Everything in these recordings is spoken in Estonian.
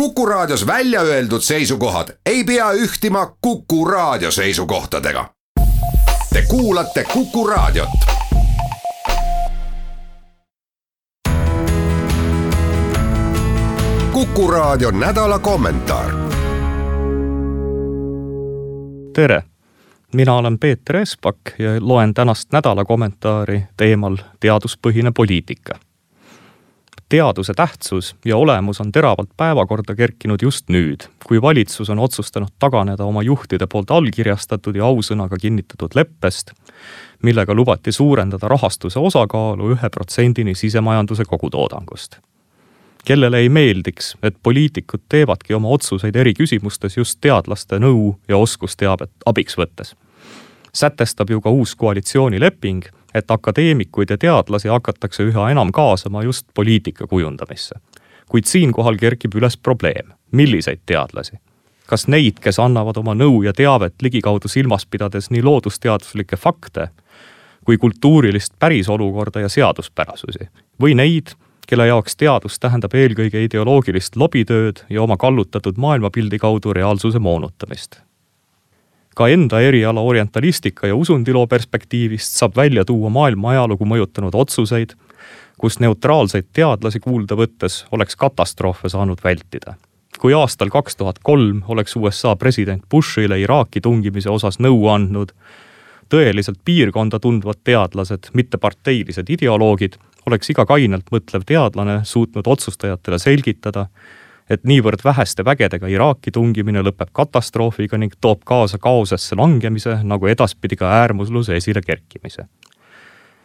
Kuku Raadios välja öeldud seisukohad ei pea ühtima Kuku Raadio seisukohtadega. Te kuulate Kuku Raadiot. kuku Raadio nädala kommentaar. tere, mina olen Peeter Espak ja loen tänast nädala kommentaari teemal teaduspõhine poliitika teaduse tähtsus ja olemus on teravalt päevakorda kerkinud just nüüd, kui valitsus on otsustanud taganeda oma juhtide poolt allkirjastatud ja ausõnaga kinnitatud leppest, millega lubati suurendada rahastuse osakaalu ühe protsendini sisemajanduse kogutoodangust. kellele ei meeldiks, et poliitikud teevadki oma otsuseid eri küsimustes just teadlaste nõu ja oskusteabet abiks võttes sätestab ju ka uus koalitsioonileping, et akadeemikuid ja teadlasi hakatakse üha enam kaasama just poliitika kujundamisse. kuid siinkohal kerkib üles probleem, milliseid teadlasi? kas neid, kes annavad oma nõu ja teavet ligikaudu silmas pidades nii loodusteaduslikke fakte kui kultuurilist pärisolukorda ja seaduspärasusi või neid, kelle jaoks teadus tähendab eelkõige ideoloogilist lobitööd ja oma kallutatud maailmapildi kaudu reaalsuse moonutamist ka enda eriala orientalistika ja usundiloo perspektiivist saab välja tuua maailma ajalugu mõjutanud otsuseid, kus neutraalseid teadlasi kuulda võttes oleks katastroofe saanud vältida. kui aastal kaks tuhat kolm oleks USA president Bushile Iraaki tungimise osas nõu andnud tõeliselt piirkonda tundvad teadlased, mitte parteilised ideoloogid, oleks iga kainelt mõtlev teadlane suutnud otsustajatele selgitada, et niivõrd väheste vägedega Iraaki tungimine lõpeb katastroofiga ning toob kaasa kaosesse langemise, nagu edaspidi ka äärmusluse esile kerkimise.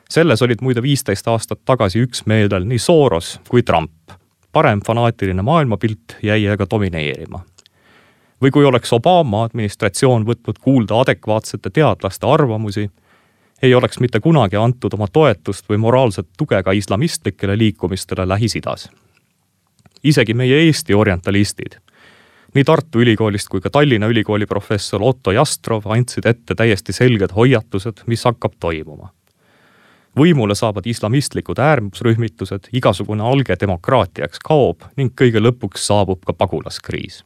selles olid muide viisteist aastat tagasi üksmeelel nii Soros kui Trump. parem fanaatiline maailmapilt jäi aga domineerima. või kui oleks Obama administratsioon võtnud kuulda adekvaatsete teadlaste arvamusi, ei oleks mitte kunagi antud oma toetust või moraalset tuge ka islamistlikele liikumistele Lähis-Idas isegi meie Eesti orientalistid. nii Tartu Ülikoolist kui ka Tallinna Ülikooli professor Otto Jastrov andsid ette täiesti selged hoiatused, mis hakkab toimuma. võimule saavad islamistlikud äärmusrühmitused, igasugune alge demokraatiaks kaob ning kõige lõpuks saabub ka pagulaskriis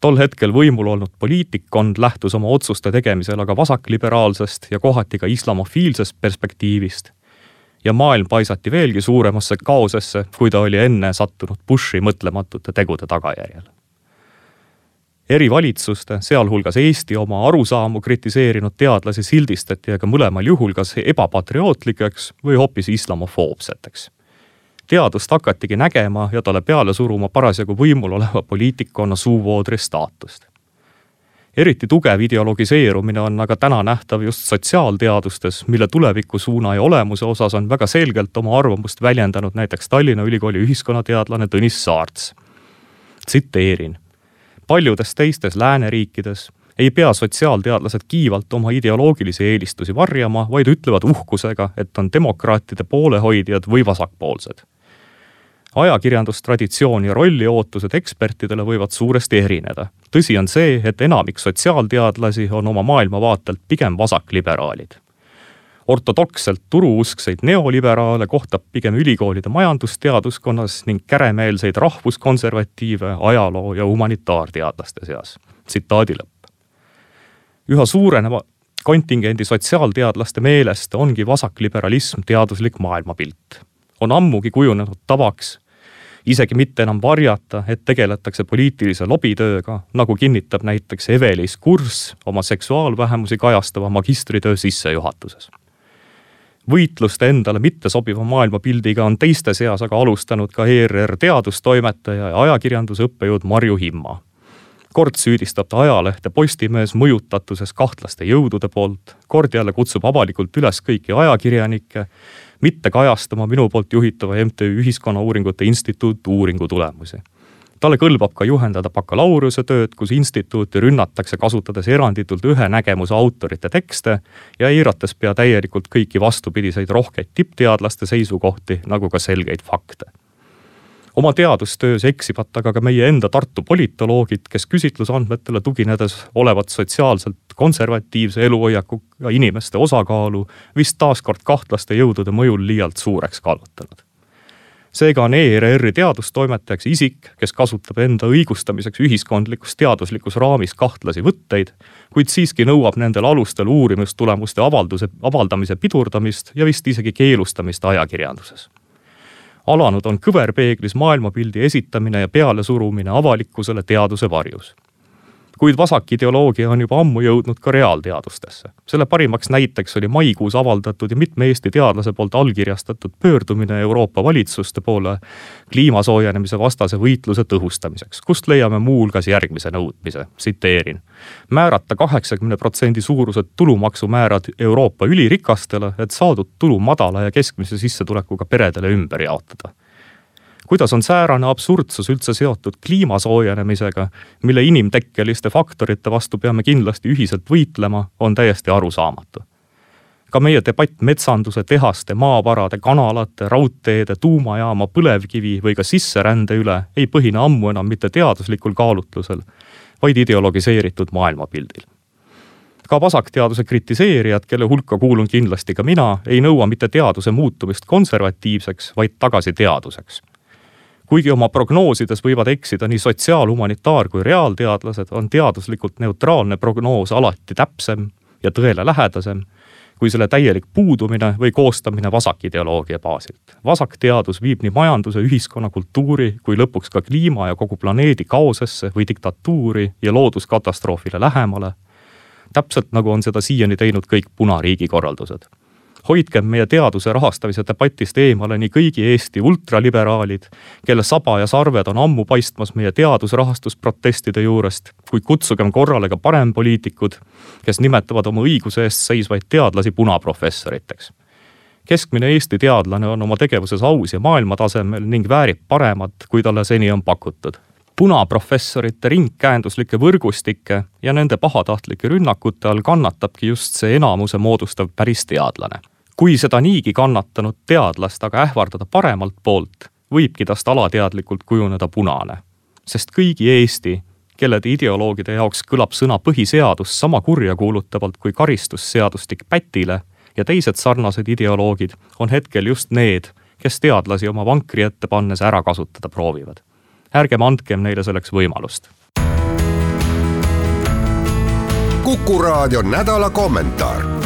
tol hetkel võimul olnud poliitikkond lähtus oma otsuste tegemisel aga vasakliberaalsest ja kohati ka islamofiilsest perspektiivist ja maailm paisati veelgi suuremasse kaosesse, kui ta oli enne sattunud Bushi mõtlematute tegude tagajärjel. eri valitsuste, sealhulgas Eesti oma arusaamu kritiseerinud teadlasi sildistati aga mõlemal juhul kas ebapatriootlikeks või hoopis islamofoobseteks. teadust hakatigi nägema ja talle peale suruma parasjagu võimul oleva poliitikkonna suuvoodri staatust eriti tugev ideologiseerumine on aga täna nähtav just sotsiaalteadustes, mille tulevikusuuna ja olemuse osas on väga selgelt oma arvamust väljendanud näiteks Tallinna Ülikooli ühiskonnateadlane Tõnis Saarts. tsiteerin. paljudes teistes lääneriikides ei pea sotsiaalteadlased kiivalt oma ideoloogilisi eelistusi varjama, vaid ütlevad uhkusega, et on demokraatide poolehoidjad või vasakpoolsed ajakirjandustraditsioon ja rolliootused ekspertidele võivad suuresti erineda. tõsi on see, et enamik sotsiaalteadlasi on oma maailmavaatelt pigem vasakliberaalid. ortodokselt turuuskseid neoliberaale kohtab pigem ülikoolide majandusteaduskonnas ning käremeelseid rahvuskonservatiive ajaloo ja humanitaarteadlaste seas. tsitaadi lõpp. üha suureneva kontingendi sotsiaalteadlaste meelest ongi vasakliberalism teaduslik maailmapilt on ammugi kujunenud tavaks isegi mitte enam varjata, et tegeletakse poliitilise lobitööga, nagu kinnitab näiteks Evelis Kurss oma seksuaalvähemusi kajastava magistritöö sissejuhatuses. võitlust endale mittesobiva maailmapildiga on teiste seas aga alustanud ka ERR teadustoimetaja ja ajakirjanduse õppejõud Marju Himma kord süüdistab ta ajalehte Postimees mõjutatuses kahtlaste jõudude poolt, kord jälle kutsub avalikult üles kõiki ajakirjanikke mitte kajastama minu poolt juhitava MTÜ Ühiskonnauuringute Instituut uuringu tulemusi. talle kõlbab ka juhendada bakalaureusetööd, kus instituuti rünnatakse, kasutades eranditult ühe nägemuse autorite tekste ja eirates pea täielikult kõiki vastupidiseid rohkeid tippteadlaste seisukohti, nagu ka selgeid fakte oma teadustöös eksivad aga ka meie enda Tartu politoloogid, kes küsitlusandmetele tuginedes olevat sotsiaalselt konservatiivse eluhoiakuga inimeste osakaalu vist taaskord kahtlaste jõudude mõjul liialt suureks kallutanud. seega on ERR-i teadustoimetajaks isik, kes kasutab enda õigustamiseks ühiskondlikus teaduslikus raamis kahtlasi võtteid, kuid siiski nõuab nendel alustel uurimustulemuste avalduse, avaldamise pidurdamist ja vist isegi keelustamist ajakirjanduses. Alanud on kõverpeeglis maailmapildi esitamine ja pealesurumine avalikkusele teaduse varjus kuid vasakideoloogia on juba ammu jõudnud ka reaalteadustesse. selle parimaks näiteks oli maikuus avaldatud ja mitme Eesti teadlase poolt allkirjastatud pöördumine Euroopa valitsuste poole kliima soojenemise vastase võitluse tõhustamiseks, kust leiame muuhulgas järgmise nõudmise, tsiteerin. määrata kaheksakümne protsendi suurused tulumaksumäärad Euroopa ülirikastele, et saadud tulu madala ja keskmise sissetulekuga peredele ümber jaotada kuidas on säärane absurdsus üldse seotud kliima soojenemisega, mille inimtekkeliste faktorite vastu peame kindlasti ühiselt võitlema, on täiesti arusaamatu. ka meie debatt metsanduse, tehaste, maavarade, kanalate, raudteede, tuumajaama, põlevkivi või ka sisserände üle ei põhine ammu enam mitte teaduslikul kaalutlusel, vaid ideologiseeritud maailmapildil ka vasakteaduse kritiseerijad, kelle hulka kuulun kindlasti ka mina, ei nõua mitte teaduse muutumist konservatiivseks, vaid tagasi teaduseks kuigi oma prognoosides võivad eksida nii sotsiaal-, humanitaar- kui reaalteadlased, on teaduslikult neutraalne prognoos alati täpsem ja tõele lähedasem kui selle täielik puudumine või koostamine vasakideoloogia baasilt. vasakteadus viib nii majanduse, ühiskonna, kultuuri kui lõpuks ka kliima ja kogu planeedi kaosesse või diktatuuri ja looduskatastroofile lähemale. täpselt nagu on seda siiani teinud kõik punariigi korraldused hoidkem meie teaduse rahastamise debatist eemale nii kõigi Eesti ultraliberaalid, kelle saba ja sarved on ammu paistmas meie teadusrahastusprotestide juurest, kuid kutsugem korrale ka parempoliitikud, kes nimetavad oma õiguse eest seisvaid teadlasi punaprofessoriteks. Keskmine Eesti teadlane on oma tegevuses aus ja maailmatasemel ning väärib paremat, kui talle seni on pakutud. Punaprofessorite ringkäenduslikke võrgustikke ja nende pahatahtlike rünnakute all kannatabki just see enamuse moodustav päris teadlane kui seda niigi kannatanud teadlast aga ähvardada paremalt poolt, võibki tast alateadlikult kujuneda punane. sest kõigi Eesti, kellede ideoloogide jaoks kõlab sõna põhiseadus sama kurjakuulutavalt kui karistusseadustik pätile ja teised sarnased ideoloogid on hetkel just need, kes teadlasi oma vankri ette pannes ära kasutada proovivad. ärgem andkem neile selleks võimalust. kuku raadio nädala kommentaar